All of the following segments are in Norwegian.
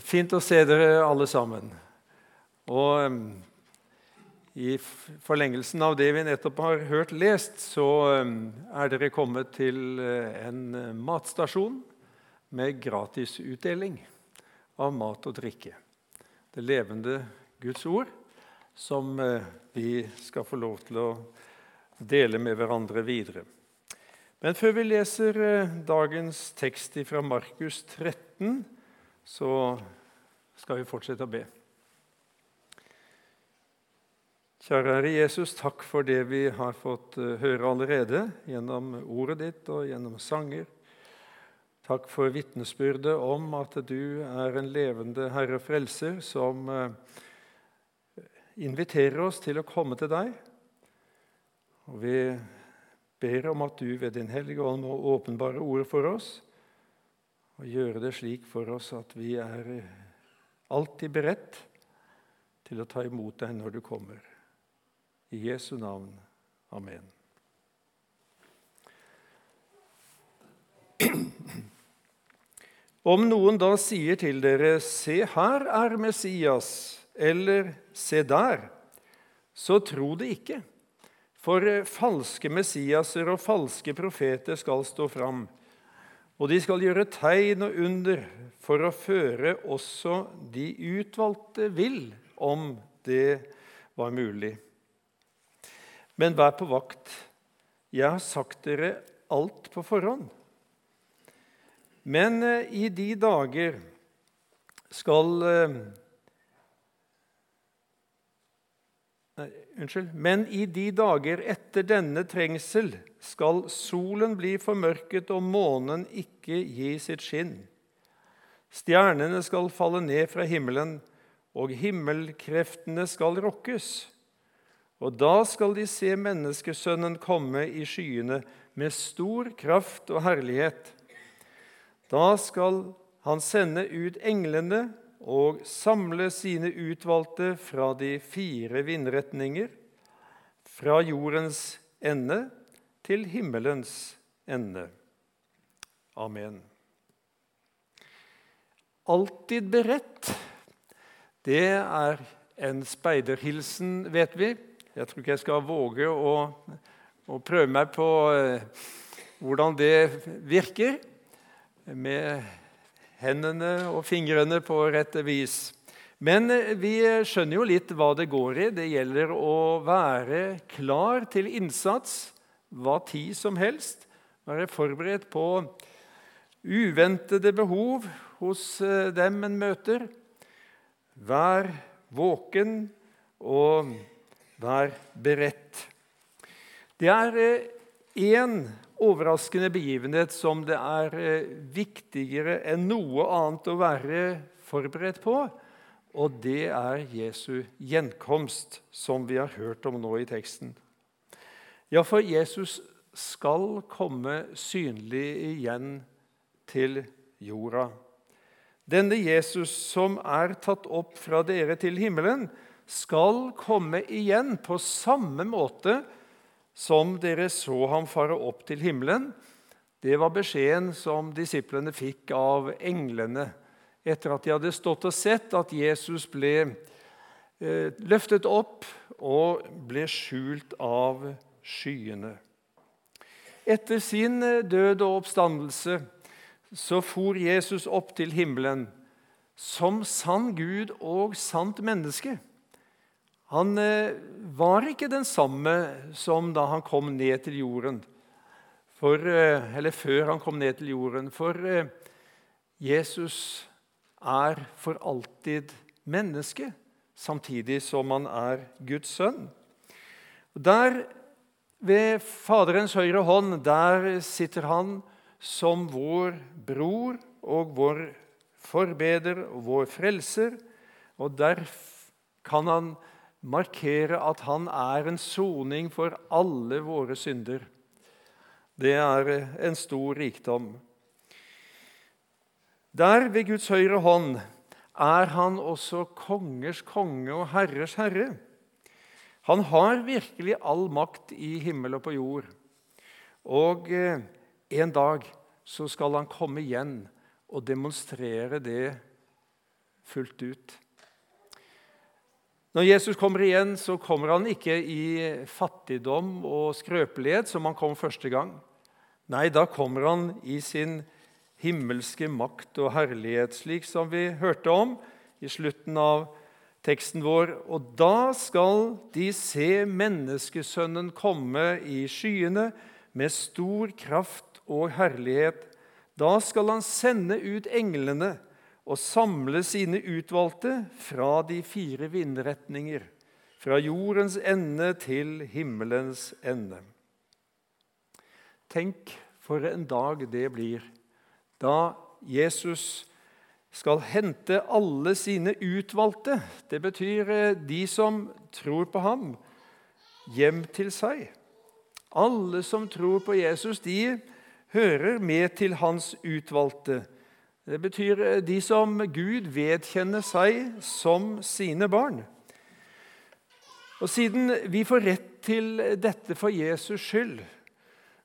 Fint å se dere alle sammen. Og i forlengelsen av det vi nettopp har hørt lest, så er dere kommet til uh, en uh, matstasjon med gratisutdeling av mat og drikke. Det levende Guds ord som uh, vi skal få lov til å dele med hverandre videre. Men før vi leser dagens tekst fra Markus 13, så skal vi fortsette å be. Kjære Herre Jesus, takk for det vi har fått eh, høre allerede gjennom ordet ditt og gjennom sanger. Takk for vitnesbyrdet om at du er en levende Herre Frelser som eh, inviterer oss til å komme til deg. Og Vi ber om at du ved Din Hellige Ånd må åpenbare ordet for oss og gjøre det slik for oss at vi er alltid beredt til å ta imot deg når du kommer. I Jesu navn. Amen. Om noen da sier til dere, 'Se, her er Messias', eller 'Se der', så tro det ikke. For falske Messiaser og falske profeter skal stå fram og de skal gjøre tegn og under for å føre også de utvalgte vill, om det var mulig. Men vær på vakt. Jeg har sagt dere alt på forhånd. Men eh, i de dager skal eh, Nei, unnskyld. Men i de dager etter denne trengsel skal solen bli formørket og månen ikke gi sitt skinn. Stjernene skal falle ned fra himmelen, og himmelkreftene skal rokkes. Og da skal de se Menneskesønnen komme i skyene med stor kraft og herlighet. Da skal han sende ut englene og samle sine utvalgte fra de fire vindretninger, fra jordens ende til himmelens ende. Amen. Alltid beredt, det er en speiderhilsen, vet vi. Jeg tror ikke jeg skal våge å, å prøve meg på eh, hvordan det virker med hendene og fingrene på rette vis. Men eh, vi skjønner jo litt hva det går i. Det gjelder å være klar til innsats hva tid som helst. Være forberedt på uventede behov hos eh, dem en møter. Vær våken og vær beredt. Det er én eh, overraskende begivenhet som det er eh, viktigere enn noe annet å være forberedt på. Og det er Jesu gjenkomst, som vi har hørt om nå i teksten. Ja, for Jesus skal komme synlig igjen til jorda. Denne Jesus som er tatt opp fra dere til himmelen, skal komme igjen på samme måte som dere så ham fare opp til himmelen. Det var beskjeden som disiplene fikk av englene etter at de hadde stått og sett at Jesus ble eh, løftet opp og ble skjult av skyene. Etter sin eh, død og oppstandelse så for Jesus opp til himmelen som sann Gud og sant menneske. Han eh, var ikke den samme som da han kom ned til jorden, for, eh, eller før han kom ned til jorden. For eh, Jesus er for alltid menneske, samtidig som han er Guds sønn. Der ved Faderens høyre hånd der sitter han som vår bror og vår forbeder og vår frelser. Og der kan han markere at han er en soning for alle våre synder. Det er en stor rikdom. Der ved Guds høyre hånd er han også kongers konge og herres herre. Han har virkelig all makt i himmel og på jord. Og eh, en dag så skal han komme igjen og demonstrere det fullt ut. Når Jesus kommer igjen, så kommer han ikke i fattigdom og skrøpelighet som han kom første gang. Nei, da kommer han i sin himmelske makt og herlighet, slik som vi hørte om i slutten av teksten vår. Og da skal de se menneskesønnen komme i skyene med stor kraft og herlighet. Da skal han sende ut englene og samle sine utvalgte fra de fire vindretninger, fra jordens ende til himmelens ende. Tenk for en dag det blir da Jesus skal hente alle sine utvalgte, det betyr eh, de som tror på ham, hjem til seg. Alle som tror på Jesus, de hører med til hans utvalgte. Det betyr eh, de som Gud vedkjenner seg som sine barn. Og Siden vi får rett til dette for Jesus skyld,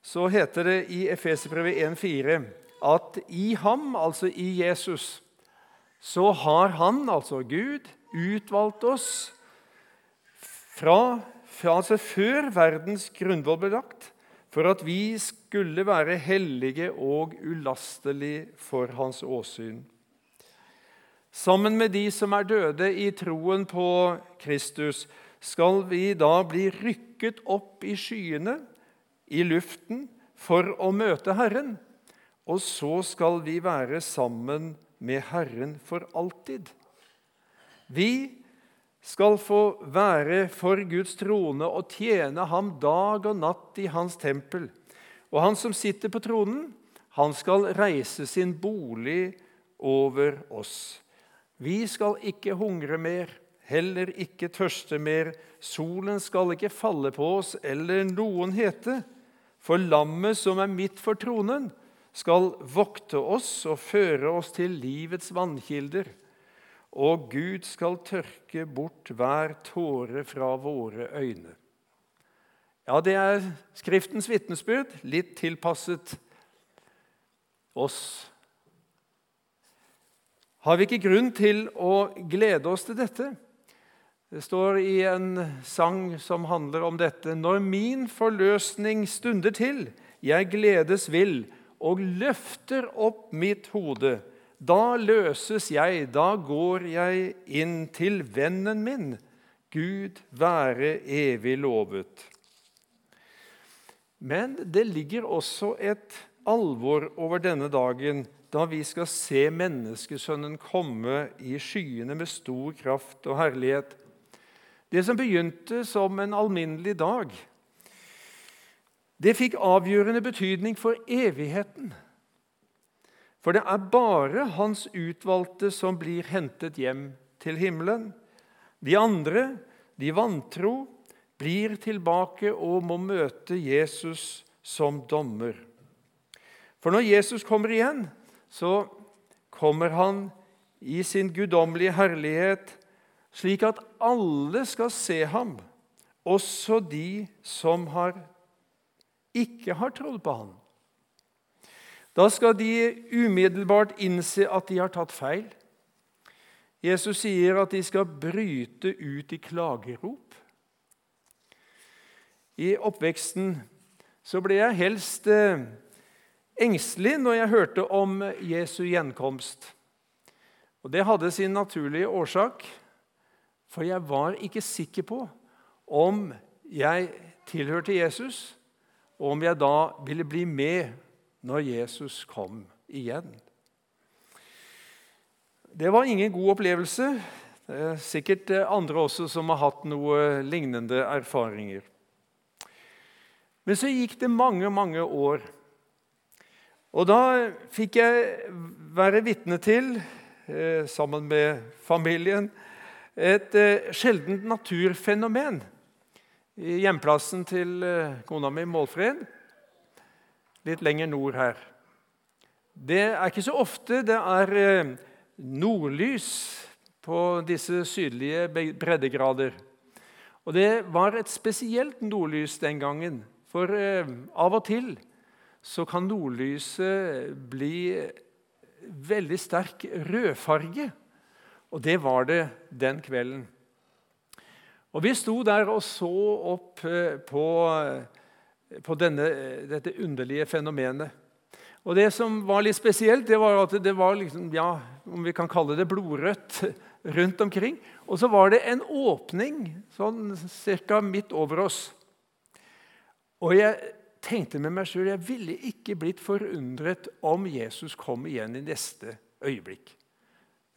så heter det i Efeserbrevet 1,4 at i ham, altså i Jesus, så har han, altså Gud, utvalgt oss fra, fra altså før verdens grunnvoll ble lagt, for at vi skulle være hellige og ulastelige for hans åsyn. Sammen med de som er døde i troen på Kristus, skal vi da bli rykket opp i skyene, i luften, for å møte Herren og så skal vi være sammen med Herren for alltid. Vi skal få være for Guds trone og tjene ham dag og natt i hans tempel. Og han som sitter på tronen, han skal reise sin bolig over oss. Vi skal ikke hungre mer, heller ikke tørste mer. Solen skal ikke falle på oss eller noen hete. For lammet som er midt for tronen, skal vokte oss og føre oss til livets vannkilder. Og Gud skal tørke bort hver tåre fra våre øyne. Ja, det er Skriftens vitnesbyrd, litt tilpasset oss. Har vi ikke grunn til å glede oss til dette? Det står i en sang som handler om dette. Når min forløsning stunder til, jeg gledes vil, og løfter opp mitt hode. Da løses jeg, da går jeg inn til vennen min. Gud være evig lovet. Men det ligger også et alvor over denne dagen da vi skal se menneskesønnen komme i skyene med stor kraft og herlighet. Det som begynte som en alminnelig dag, det fikk avgjørende betydning for evigheten. For det er bare hans utvalgte som blir hentet hjem til himmelen. De andre, de vantro, blir tilbake og må møte Jesus som dommer. For når Jesus kommer igjen, så kommer han i sin guddommelige herlighet, slik at alle skal se ham, også de som har ikke har trodd på han. Da skal de umiddelbart innse at de har tatt feil. Jesus sier at de skal bryte ut i klagerop. I oppveksten så ble jeg helst eh, engstelig når jeg hørte om Jesu gjenkomst. Og Det hadde sin naturlige årsak, for jeg var ikke sikker på om jeg tilhørte Jesus, og om jeg da ville bli med når Jesus kom igjen. Det var ingen god opplevelse. Det er sikkert andre også som har hatt noe lignende erfaringer. Men så gikk det mange, mange år. Og da fikk jeg være vitne til, eh, sammen med familien, et eh, sjeldent naturfenomen i hjemplassen til eh, kona mi, Målfred, litt lenger nord her. Det er ikke så ofte det er eh, nordlys på disse sydlige breddegrader. Og det var et spesielt nordlys den gangen, for eh, av og til så kan nordlyset bli veldig sterk rødfarge. Og det var det den kvelden. Og Vi sto der og så opp eh, på, på denne, dette underlige fenomenet. Og Det som var litt spesielt, det var at det var liksom, ja, om vi kan kalle det blodrødt rundt omkring. Og så var det en åpning sånn ca. midt over oss. Og jeg tenkte med meg sjøl jeg ville ikke blitt forundret om Jesus kom igjen i neste øyeblikk.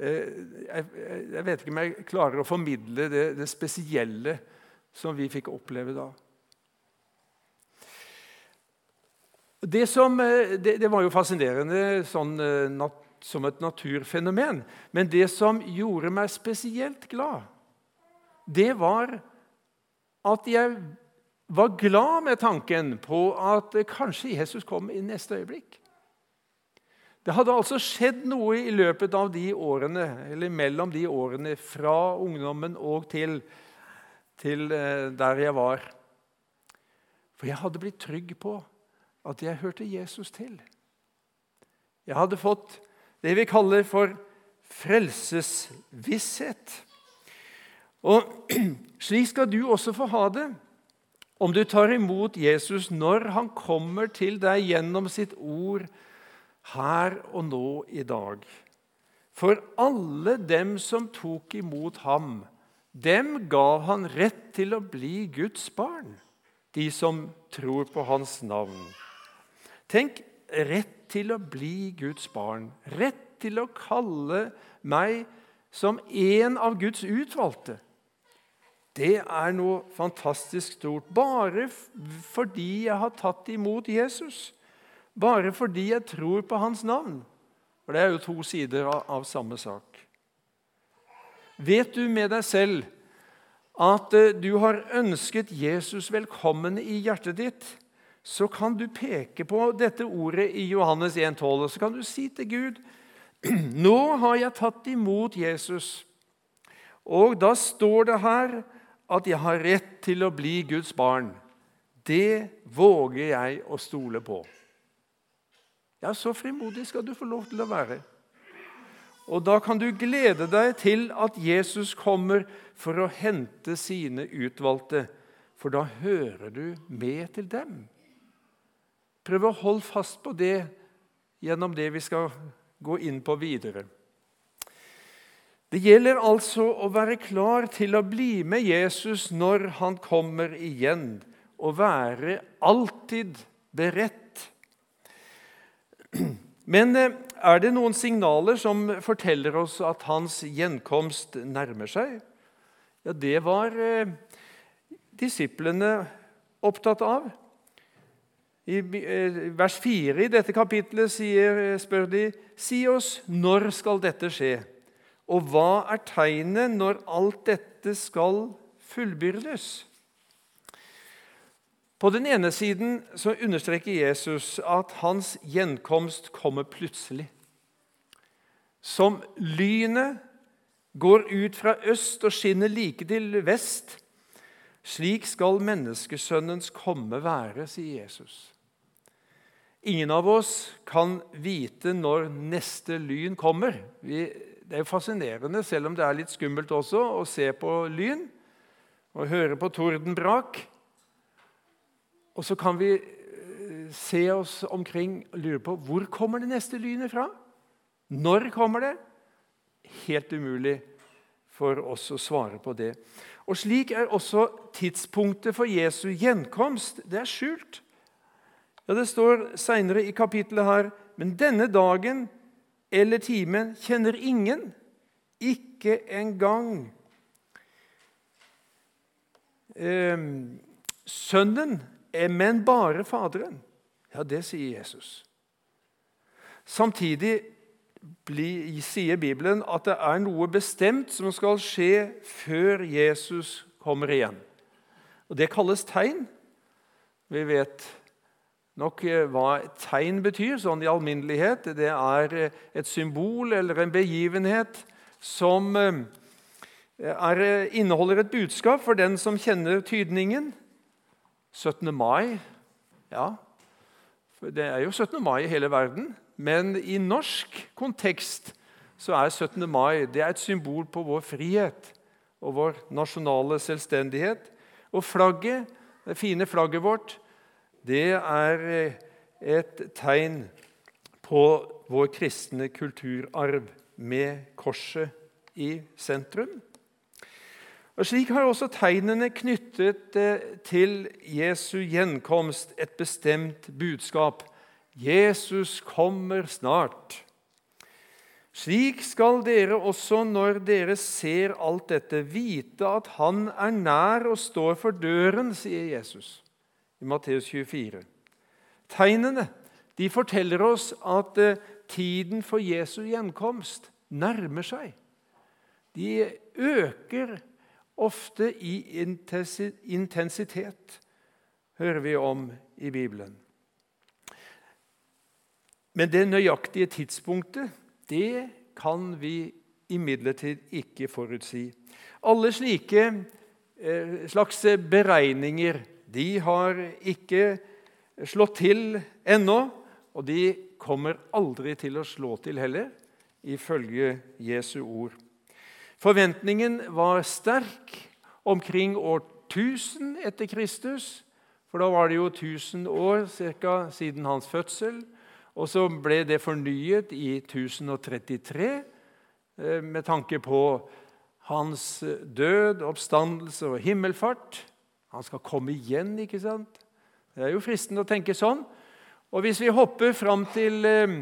Eh, jeg vet ikke om jeg klarer å formidle det, det spesielle som vi fikk oppleve da. Det, som, eh, det, det var jo fascinerende sånn, nat, som et naturfenomen. Men det som gjorde meg spesielt glad, det var at jeg var glad med tanken på at kanskje Jesus kom i neste øyeblikk. Det hadde altså skjedd noe i løpet av de årene, eller mellom de årene fra ungdommen og til, til eh, der jeg var. For jeg hadde blitt trygg på at jeg hørte Jesus til. Jeg hadde fått det vi kaller for frelsesvisshet. Og Slik skal du også få ha det om du tar imot Jesus når han kommer til deg gjennom sitt ord her og nå i dag. For alle dem som tok imot ham, dem gav han rett til å bli Guds barn, de som tror på hans navn. Tenk rett til å bli Guds barn, rett til å kalle meg som en av Guds utvalgte. Det er noe fantastisk stort. Bare fordi jeg har tatt imot Jesus bare fordi jeg tror på hans navn. For det er jo to sider av, av samme sak. Vet du med deg selv at uh, du har ønsket Jesus velkommen i hjertet ditt, så kan du peke på dette ordet i Johannes 1,12, og så kan du si til Gud Nå har jeg tatt imot Jesus, og da står det her at jeg har rett til å bli Guds barn. Det våger jeg å stole på. Ja, så frimodig skal du få lov til å være. Og da kan du glede deg til at Jesus kommer for å hente sine utvalgte, for da hører du med til dem. Prøv å holde fast på det gjennom det vi skal gå inn på videre. Det gjelder altså å være klar til å bli med Jesus når han kommer igjen, og være alltid beredt men eh, er det noen signaler som forteller oss at hans gjenkomst nærmer seg? Ja, det var eh, disiplene opptatt av. I eh, vers 4 i dette kapitlet sier, spør de Si oss, når skal dette skje? Og hva er tegnet når alt dette skal fullbyrdes? På den ene siden så understreker Jesus at hans gjenkomst kommer plutselig. Som lynet går ut fra øst og skinner like til vest. Slik skal menneskesønnens komme være, sier Jesus. Ingen av oss kan vite når neste lyn kommer. Vi, det er jo fascinerende, selv om det er litt skummelt også, å se på lyn og høre på tordenbrak. Og så kan vi eh, se oss omkring og lure på hvor kommer det neste lynet fra. Når kommer det? Helt umulig for oss å svare på det. Og Slik er også tidspunktet for Jesu gjenkomst. Det er skjult. Ja, Det står seinere i kapittelet her Men denne dagen eller timen kjenner ingen, ikke engang eh, Sønnen er men bare Faderen. Ja, det sier Jesus. Samtidig sier Bibelen at det er noe bestemt som skal skje før Jesus kommer igjen. Og Det kalles tegn. Vi vet nok eh, hva tegn betyr sånn i alminnelighet. Det er eh, et symbol eller en begivenhet som er, inneholder et budskap for den som kjenner tydningen. 17. mai Ja, for det er jo 17. mai i hele verden. Men i norsk kontekst så er 17. mai er et symbol på vår frihet og vår nasjonale selvstendighet. Og flagget, det fine flagget vårt, det er eh, et tegn på vår kristne kulturarv med korset i sentrum. Og Slik har også tegnene knyttet eh, til Jesu gjenkomst et bestemt budskap. Jesus kommer snart. Slik skal dere også, når dere ser alt dette, vite at Han er nær og står for døren, sier Jesus i Matteus 24. Tegnene de forteller oss at eh, tiden for Jesu gjenkomst nærmer seg. De øker ofte i intensitet, hører vi om i Bibelen. Men det nøyaktige tidspunktet det kan vi imidlertid ikke forutsi. Alle slike eh, slags beregninger de har ikke slått til ennå, og de kommer aldri til å slå til heller, ifølge Jesu ord. Forventningen var sterk omkring år 1000 etter Kristus, for da var det jo 1000 år cirka, siden hans fødsel. Og så ble det fornyet i 1033 eh, med tanke på hans død, oppstandelse og himmelfart. Han skal komme igjen, ikke sant? Det er jo fristende å tenke sånn. Og hvis vi hopper fram til eh,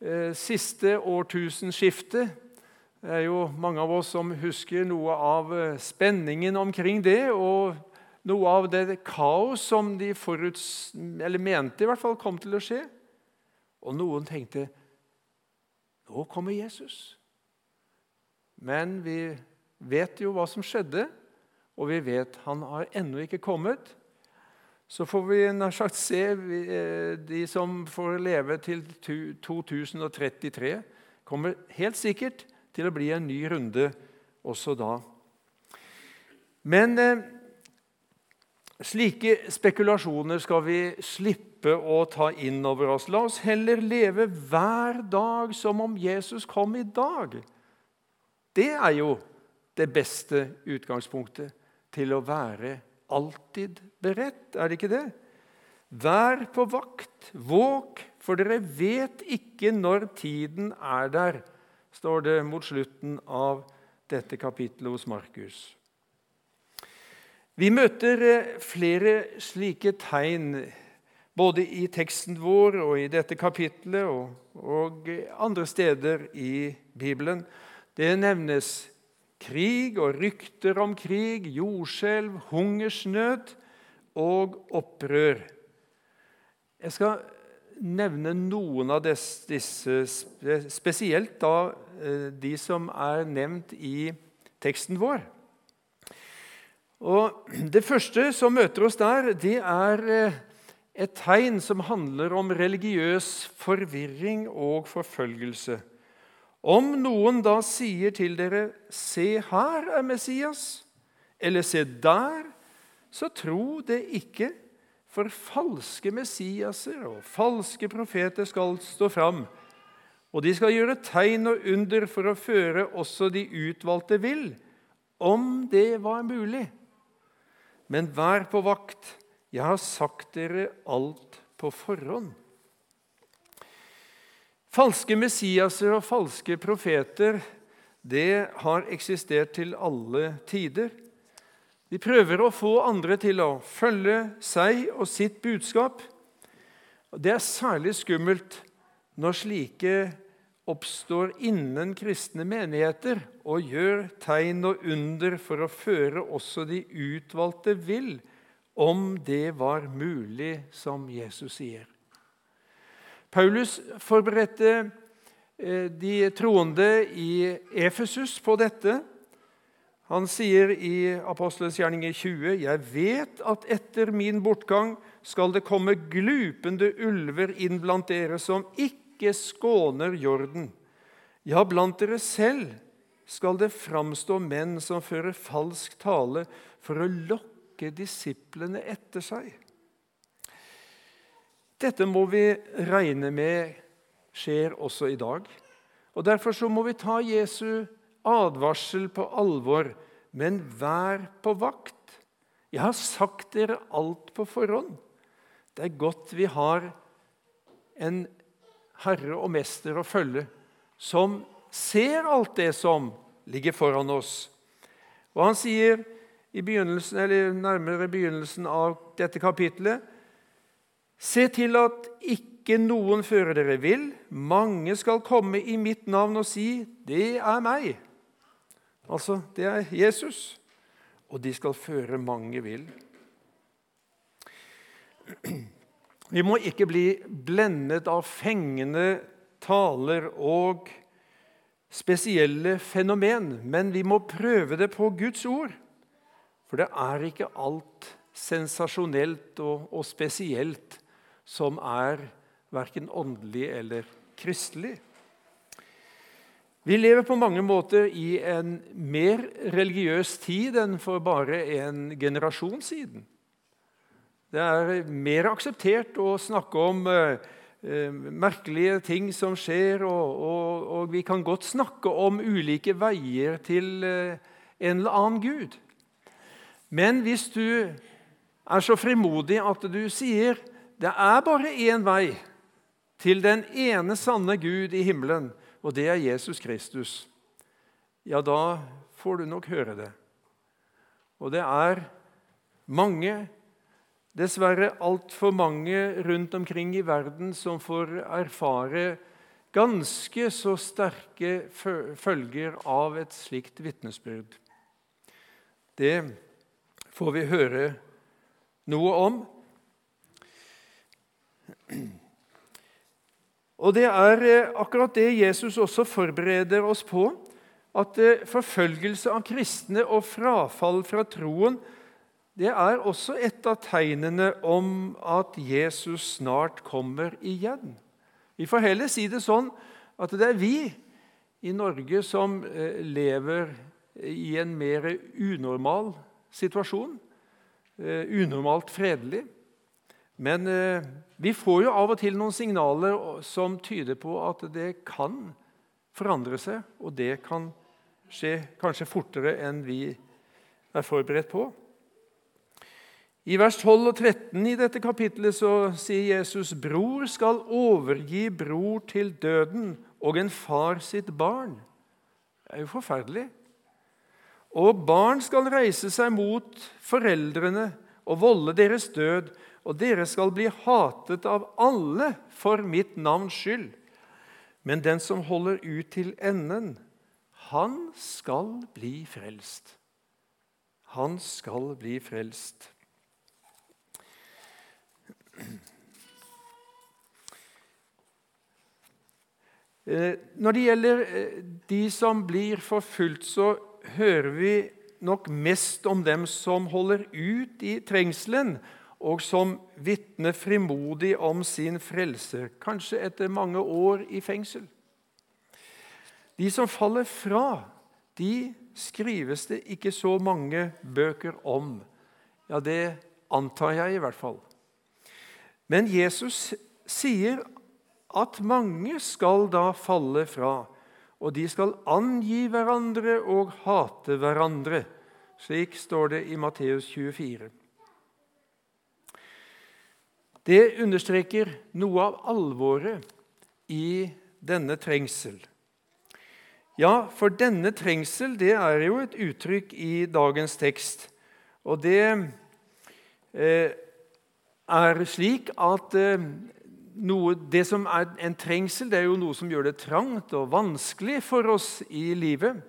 eh, siste årtusenskifte Det er jo mange av oss som husker noe av eh, spenningen omkring det, og noe av det kaos som de foruts, eller mente i hvert fall kom til å skje. Og noen tenkte nå kommer Jesus. Men vi vet jo hva som skjedde, og vi vet han har ennå ikke kommet. Så får vi nær sagt se eh, de som får leve til 2033, kommer helt sikkert til å bli en ny runde også da. Men eh, slike spekulasjoner skal vi slippe å ta inn over oss. La oss heller leve hver dag som om Jesus kom i dag. Det er jo det beste utgangspunktet til å være alltid beredt, er det ikke det? Vær på vakt, våk, for dere vet ikke når tiden er der, står det mot slutten av dette kapittelet hos Markus. Vi møter eh, flere slike tegn både i teksten vår og i dette kapitlet og, og andre steder i Bibelen. Det nevnes krig og rykter om krig, jordskjelv, hungersnød og opprør. Jeg skal nevne noen av disse, spesielt da eh, de som er nevnt i teksten vår. Og Det første som møter oss der, det er eh, et tegn som handler om religiøs forvirring og forfølgelse. Om noen da sier til dere 'Se, her er Messias', eller 'Se der', så tro det ikke, for falske Messiaser og falske profeter skal stå fram. Og de skal gjøre tegn og under for å føre også de utvalgte vill, om det var mulig. Men vær på vakt. Jeg har sagt dere alt på forhånd. Falske Messiaser og falske profeter det har eksistert til alle tider. De prøver å få andre til å følge seg og sitt budskap. Det er særlig skummelt når slike oppstår innen kristne menigheter og gjør tegn og under for å føre også de utvalgte vill om det var mulig, som Jesus sier. Paulus forberedte eh, de troende i Efesus på dette. Han sier i Apostelens gjerninger 20.: Jeg vet at etter min bortgang skal det komme glupende ulver inn blant dere som ikke skåner jorden. Ja, blant dere selv skal det framstå menn som fører falsk tale for å lokke disiplene etter seg. Dette må vi regne med skjer også i dag. Og Derfor så må vi ta Jesu advarsel på alvor. Men vær på vakt. Jeg har sagt dere alt på forhånd. Det er godt vi har en herre og mester å følge som ser alt det som ligger foran oss. Og Han sier i begynnelsen, eller nærmere begynnelsen av dette kapitlet Se til at ikke noen fører dere vill. Mange skal komme i mitt navn og si, 'Det er meg'. Altså, det er Jesus. Og de skal føre mange vill. Vi må ikke bli blendet av fengende taler og spesielle fenomen, men vi må prøve det på Guds ord. For det er ikke alt sensasjonelt og, og spesielt som er verken åndelig eller kristelig. Vi lever på mange måter i en mer religiøs tid enn for bare en generasjon siden. Det er mer akseptert å snakke om eh, eh, merkelige ting som skjer, og, og, og, vi kan godt snakke om ulike veier til eh, en eller annen gud. Men hvis du er så frimodig at du sier det er bare én vei til den ene sanne Gud i himmelen, og det er Jesus Kristus, ja, da får du nok høre det. Og det er mange dessverre altfor mange rundt omkring i verden som får erfare ganske så sterke følger av et slikt vitnesbyrd. Det får vi høre noe om. Og Det er eh, akkurat det Jesus også forbereder oss på. At eh, forfølgelse av kristne og frafall fra troen det er også et av tegnene om at Jesus snart kommer igjen. Vi får heller si det sånn at det er vi i Norge som eh, lever i en mer unormal situasjon. Eh, unormalt fredelig. Men eh, vi får jo av og til noen signaler som tyder på at det kan forandre seg, og det kan skje kanskje fortere enn vi er forberedt på. I vers 12 og 13 i dette kapittelet så sier Jesus bror skal overgi bror til døden og en far sitt barn. Det er jo forferdelig. Og barn skal reise seg mot foreldrene og volde deres død, og dere skal bli hatet av alle for mitt navns skyld. Men den som holder ut til enden, han skal bli frelst. Han skal bli frelst. Eh, når det gjelder eh, de som blir forfulgt, så hører vi nok mest om dem som holder ut i trengselen, og som vitner frimodig om sin frelse, kanskje etter mange år i fengsel. De som faller fra, de skrives det ikke så mange bøker om. Ja, det antar jeg i hvert fall. Men Jesus sier at mange skal da falle fra, og de skal angi hverandre og hate hverandre. Slik står det i Matteus 24. Det understreker noe av alvoret i denne trengsel. Ja, for denne trengsel det er jo et uttrykk i dagens tekst. Og det eh, er slik at eh, noe, det som er en trengsel, det er jo noe som gjør det trangt og vanskelig for oss i livet.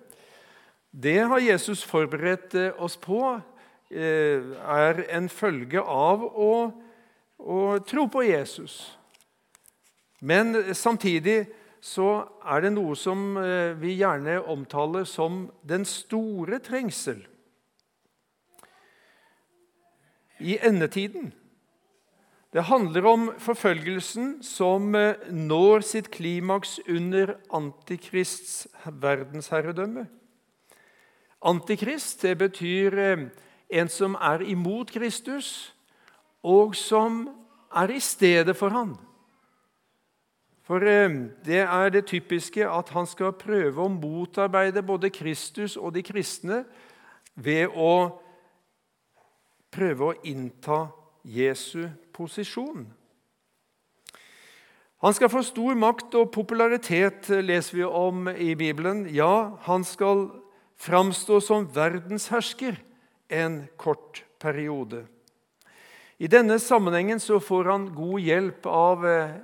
Det har Jesus forberedt eh, oss på, eh, er en følge av å, å tro på Jesus. Men samtidig så er det noe som vi gjerne omtaler som den store trengsel. I endetiden det handler om forfølgelsen som eh, når sitt klimaks under Antikrists verdensherredømme. Antikrist det betyr eh, en som er imot Kristus, og som er i stedet for han. For eh, det er det typiske at han skal prøve å motarbeide både Kristus og de kristne ved å prøve å innta Jesu posisjon. Han skal få stor makt og popularitet, leser vi om i Bibelen. Ja, han skal framstå som verdenshersker en kort periode. I denne sammenhengen så får han god hjelp av eh,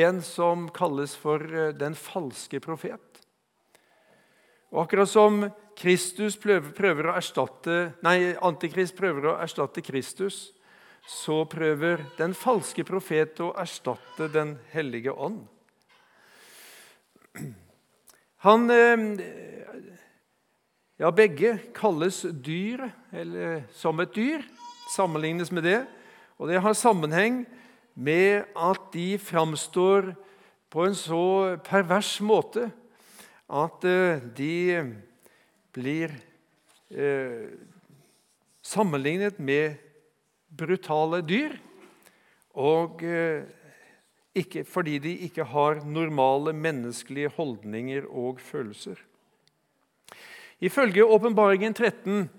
en som kalles for eh, den falske profet. Og akkurat som prøver å erstatte, nei, Antikrist prøver å erstatte Kristus, så prøver den falske profet å erstatte Den hellige ånd. Han eh, Ja, begge kalles dyr, eller som et dyr, sammenlignes med det. Og det har sammenheng med at de framstår på en så pervers måte at eh, de blir eh, sammenlignet med brutale dyr. Og eh, ikke, fordi de ikke har normale menneskelige holdninger og følelser. Ifølge Åpenbaringen 13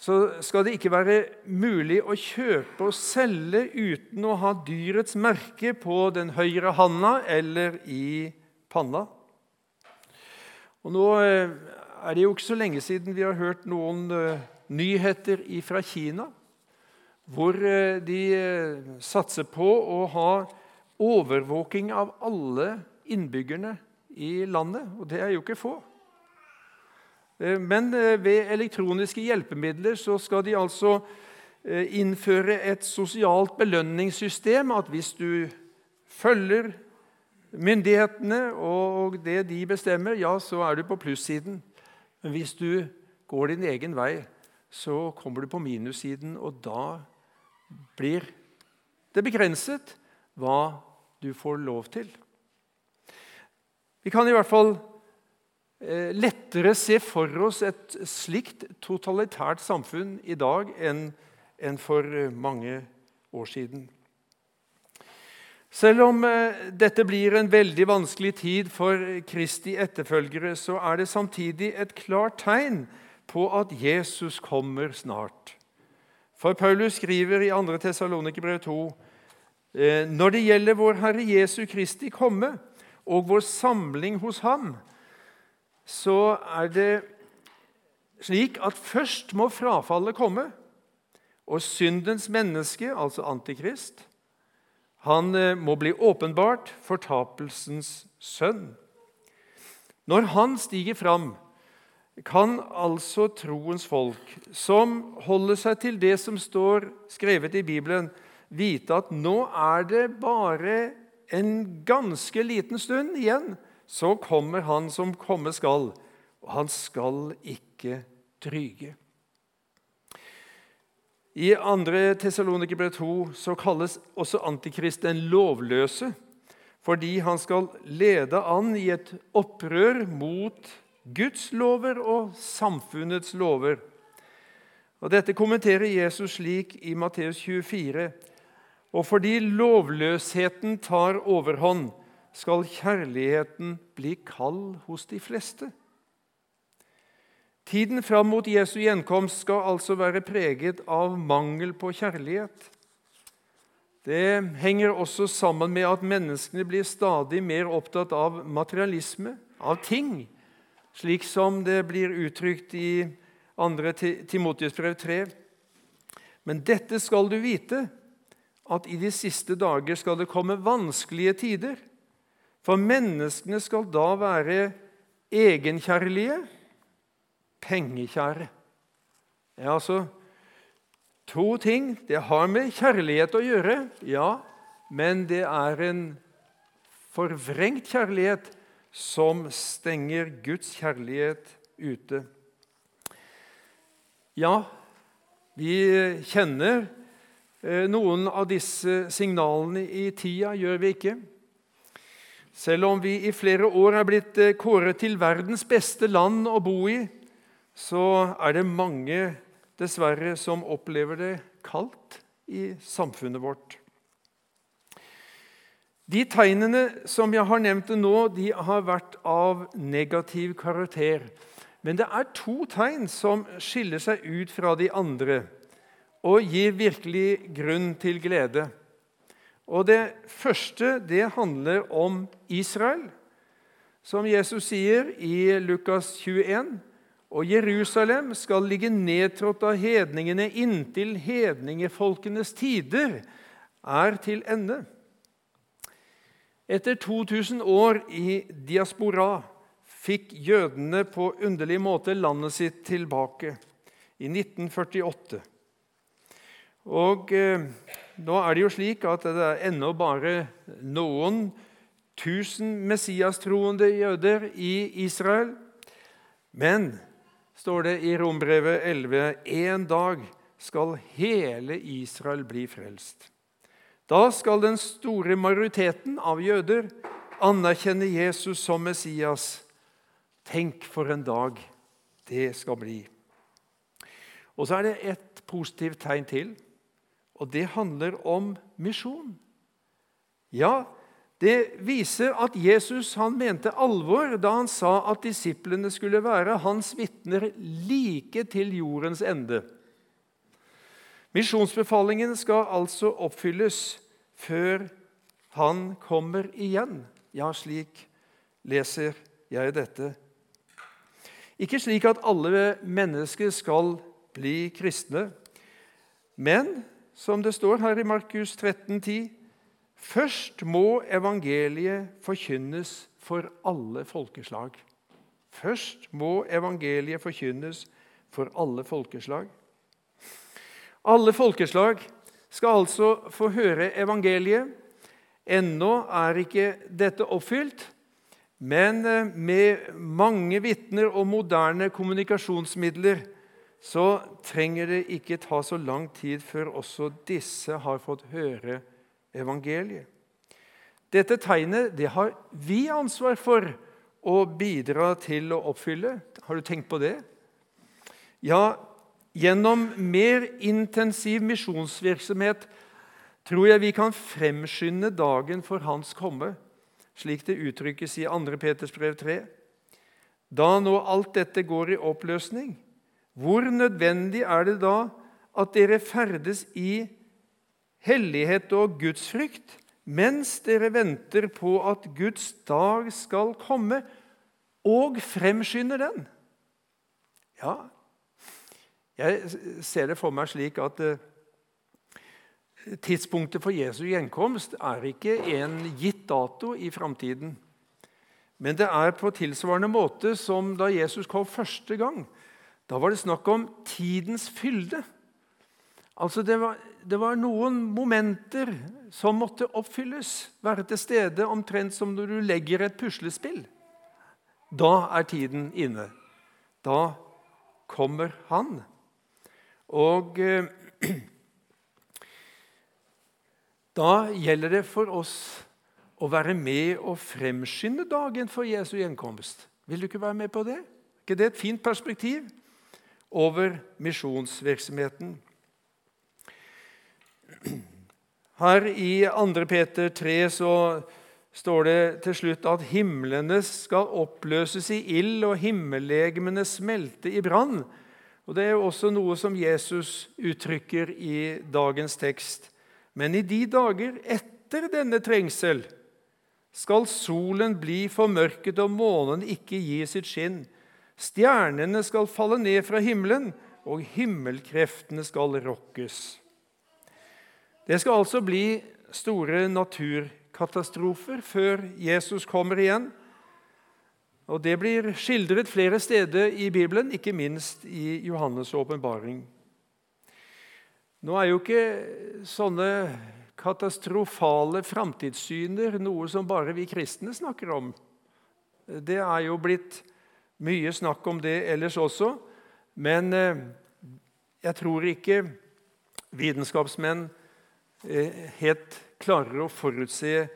så skal det ikke være mulig å kjøpe og selge uten å ha dyrets merke på den høyre handa eller i panna. Og Nå eh, er det jo ikke så lenge siden vi har hørt noen eh, nyheter fra Kina hvor eh, de eh, satser på å ha overvåking av alle innbyggerne i landet. Og det er jo ikke få. Eh, men ved elektroniske hjelpemidler så skal de altså innføre et sosialt belønningssystem. At hvis du følger myndighetene og det de bestemmer, ja, så er du på plussiden. Men hvis du går din egen vei, så kommer du på minussiden, og da blir det begrenset hva du får lov til. Vi kan i hvert fall eh, lettere se for oss et slikt totalitært samfunn i dag enn for eh, mange år siden. Selv om eh, dette blir en veldig vanskelig tid for Kristi etterfølgere, så er det samtidig et klart tegn på at Jesus kommer snart. For Paulus skriver i 2. Tessalonikerbrev 2.: «Eh, Når det gjelder vår Herre Jesu Kristi komme og vår samling hos Ham, så er det slik at først må frafallet komme, og syndens menneske, altså Antikrist, han eh, må bli åpenbart fortapelsens sønn. Når han stiger fram, kan altså troens folk, som holder seg til det som står skrevet i Bibelen, vite at nå er det bare en ganske liten stund igjen, så kommer Han som komme skal, og han skal ikke dryge. I 2. Tessalonikerbrev 2 så kalles også Antikrist den lovløse, fordi han skal lede an i et opprør mot Guds lover og samfunnets lover. Og Dette kommenterer Jesus slik i Matteus 24. Og fordi lovløsheten tar overhånd, skal kjærligheten bli kald hos de fleste. Tiden fram mot Jesu gjenkomst skal altså være preget av mangel på kjærlighet. Det henger også sammen med at menneskene blir stadig mer opptatt av materialisme, av ting, slik som det blir uttrykt i 2. Timotius brev 3. Men dette skal du vite, at i de siste dager skal det komme vanskelige tider. For menneskene skal da være egenkjærlige, pengekjære. Er altså to ting. Det har med kjærlighet å gjøre, ja, men det er en forvrengt kjærlighet som stenger Guds kjærlighet ute. Ja, vi kjenner eh, noen av disse signalene i tida, gjør vi ikke? Selv om vi i flere år er blitt eh, kåret til verdens beste land å bo i, så er det mange dessverre som opplever det kaldt i samfunnet vårt. De tegnene som jeg har nevnt nå, de har vært av negativ karakter. Men det er to tegn som skiller seg ut fra de andre og gir virkelig grunn til glede. Og Det første det handler om Israel, som Jesus sier i Lukas 21. Og Jerusalem skal ligge nedtrådt av hedningene inntil hedningefolkenes tider er til ende. Etter 2000 år i diaspora fikk jødene på underlig måte landet sitt tilbake i 1948. Og eh, nå er det jo slik at det er ennå bare noen tusen messiastroende jøder i Israel. Men, står det i Rombrevet 11, en dag skal hele Israel bli frelst. Da skal den store majoriteten av jøder anerkjenne Jesus som Messias. Tenk for en dag det skal bli. Og så er det et positivt tegn til, og det handler om misjon. Ja, det viser at Jesus han mente alvor da han sa at disiplene skulle være hans vitner like til jordens ende. Misjonsbefalingen skal altså oppfylles før han kommer igjen. Ja, slik leser jeg dette. Ikke slik at alle mennesker skal bli kristne, men som det står her i Markus 13, 10, Først må evangeliet forkynnes for alle folkeslag. Først må evangeliet forkynnes for alle folkeslag. Alle folkeslag skal altså få høre evangeliet. Ennå er ikke dette oppfylt, men eh, med mange vitner og moderne kommunikasjonsmidler så trenger det ikke ta så lang tid før også disse har fått høre evangeliet. Dette tegnet det har vi ansvar for å bidra til å oppfylle. Har du tenkt på det? Ja, gjennom mer intensiv misjonsvirksomhet tror jeg vi kan fremskynde dagen for Hans komme, slik det uttrykkes i 2. Peters brev 3. Da nå alt dette går i oppløsning, hvor nødvendig er det da at dere ferdes i hellighet og gudsfrykt mens dere venter på at Guds dag skal komme, og fremskynder den. Ja, jeg ser det for meg slik at eh, tidspunktet for Jesu gjenkomst er ikke en gitt dato i framtiden. Men det er på tilsvarende måte som da Jesus kom første gang. Da var det snakk om tidens fylde. Altså det var, det var, noen momenter som måtte oppfylles, være til stede omtrent som når du legger et puslespill. Da er tiden inne. Da kommer han. Og eh, da gjelder det for oss å være med og fremskynde dagen for Jesu gjenkomst. Vil du ikke være med på det? Er ikke det et fint perspektiv over misjonsvirksomheten? Her i 2. Peter 3 så står det til slutt at himlene skal oppløses i ild og himmellegemene smelte i brann. Og Det er jo også noe som Jesus uttrykker i dagens tekst. Men i de dager etter denne trengsel skal solen bli formørket og månen ikke gi sitt skinn. Stjernene skal falle ned fra himmelen, og himmelkreftene skal rokkes. Det skal altså bli store naturkatastrofer før Jesus kommer igjen. Og Det blir skildret flere steder i Bibelen, ikke minst i Johannes' åpenbaring. Nå er jo ikke sånne katastrofale framtidssyner noe som bare vi kristne snakker om. Det er jo blitt mye snakk om det ellers også, men eh, jeg tror ikke vitenskapsmenn Eh, helt klarer å forutse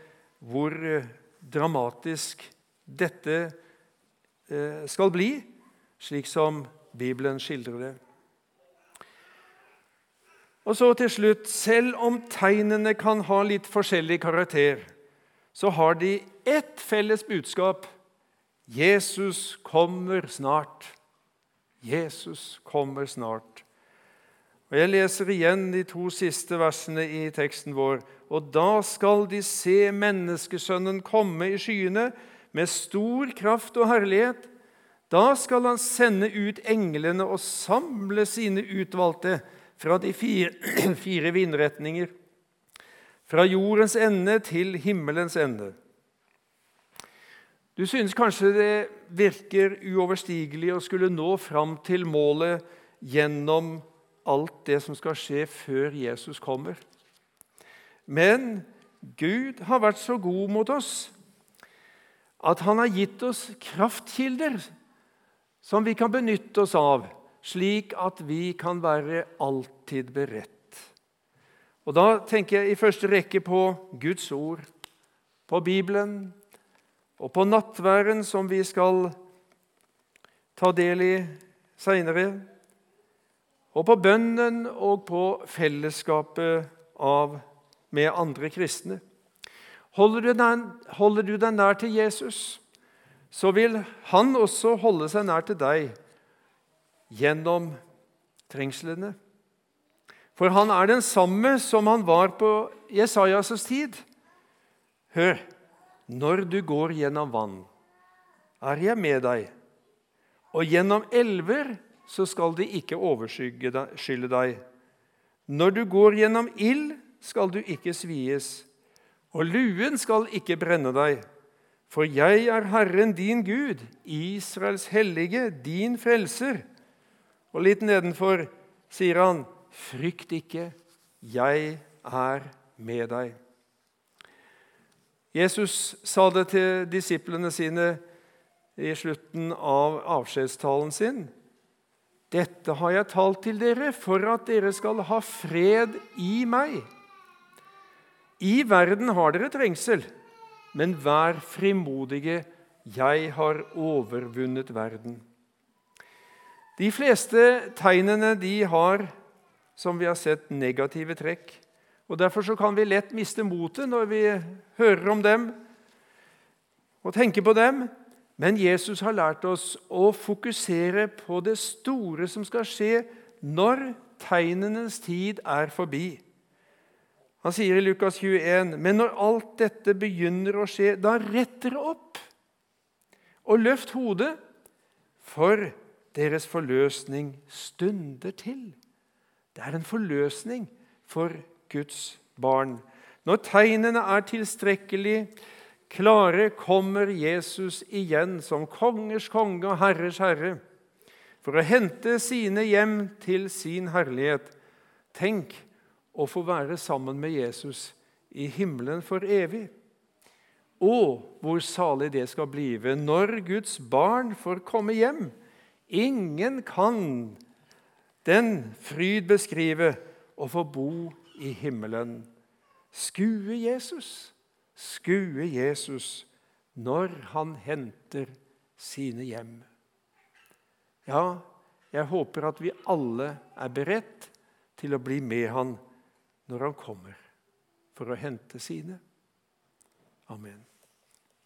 hvor eh, dramatisk dette eh, skal bli, slik som Bibelen skildrer det. Og så til slutt Selv om tegnene kan ha litt forskjellig karakter, så har de ett felles budskap. Jesus kommer snart. Jesus kommer snart. Og Jeg leser igjen de to siste versene i teksten vår. Og da skal de se menneskesønnen komme i skyene med stor kraft og herlighet. Da skal han sende ut englene og samle sine utvalgte fra de fire, fire vindretninger, fra jordens ende til himmelens ende. Du synes kanskje det virker uoverstigelig å skulle nå fram til målet gjennom alt det som skal skje før Jesus kommer. Men Gud har vært så god mot oss at han har gitt oss kraftkilder som vi kan benytte oss av, slik at vi kan være alltid beredt. Og Da tenker jeg i første rekke på Guds ord, på Bibelen og på nattværen, som vi skal ta del i seinere, og på bønnen og på fellesskapet av, med andre kristne. Holder du, deg, holder du deg nær til Jesus, så vil han også holde seg nær til deg gjennom trengslene. For han er den samme som han var på Jesajas tid. Hør, når du går gjennom vann, er jeg med deg, og gjennom elver så skal de ikke overskylde deg. Når du går gjennom ild, skal du ikke svies og luen skal ikke brenne deg. For jeg er Herren din Gud, Israels hellige, din frelser. Og litt nedenfor sier han, frykt ikke, jeg er med deg. Jesus sa det til disiplene sine i slutten av avskjedstalen sin. Dette har jeg talt til dere for at dere skal ha fred i meg. I verden har dere trengsel, men vær frimodige. Jeg har overvunnet verden. De fleste tegnene de har, som vi har sett, negative trekk. Og Derfor så kan vi lett miste motet når vi hører om dem og tenker på dem. Men Jesus har lært oss å fokusere på det store som skal skje når tegnenes tid er forbi. Han sier i Lukas 21.: Men når alt dette begynner å skje, da rett dere opp og løft hodet, for deres forløsning stunder til. Det er en forløsning for Guds barn. Når tegnene er tilstrekkelig klare, kommer Jesus igjen som kongers konge og herrers herre for å hente sine hjem til sin herlighet. Tenk å få være sammen med Jesus i himmelen for evig. Og hvor salig det skal blive når Guds barn får komme hjem. Ingen kan den fryd beskrive å få bo i himmelen. Skue Jesus, skue Jesus når han henter sine hjem. Ja, jeg håper at vi alle er beredt til å bli med han når han kommer for å hente sine. Amen.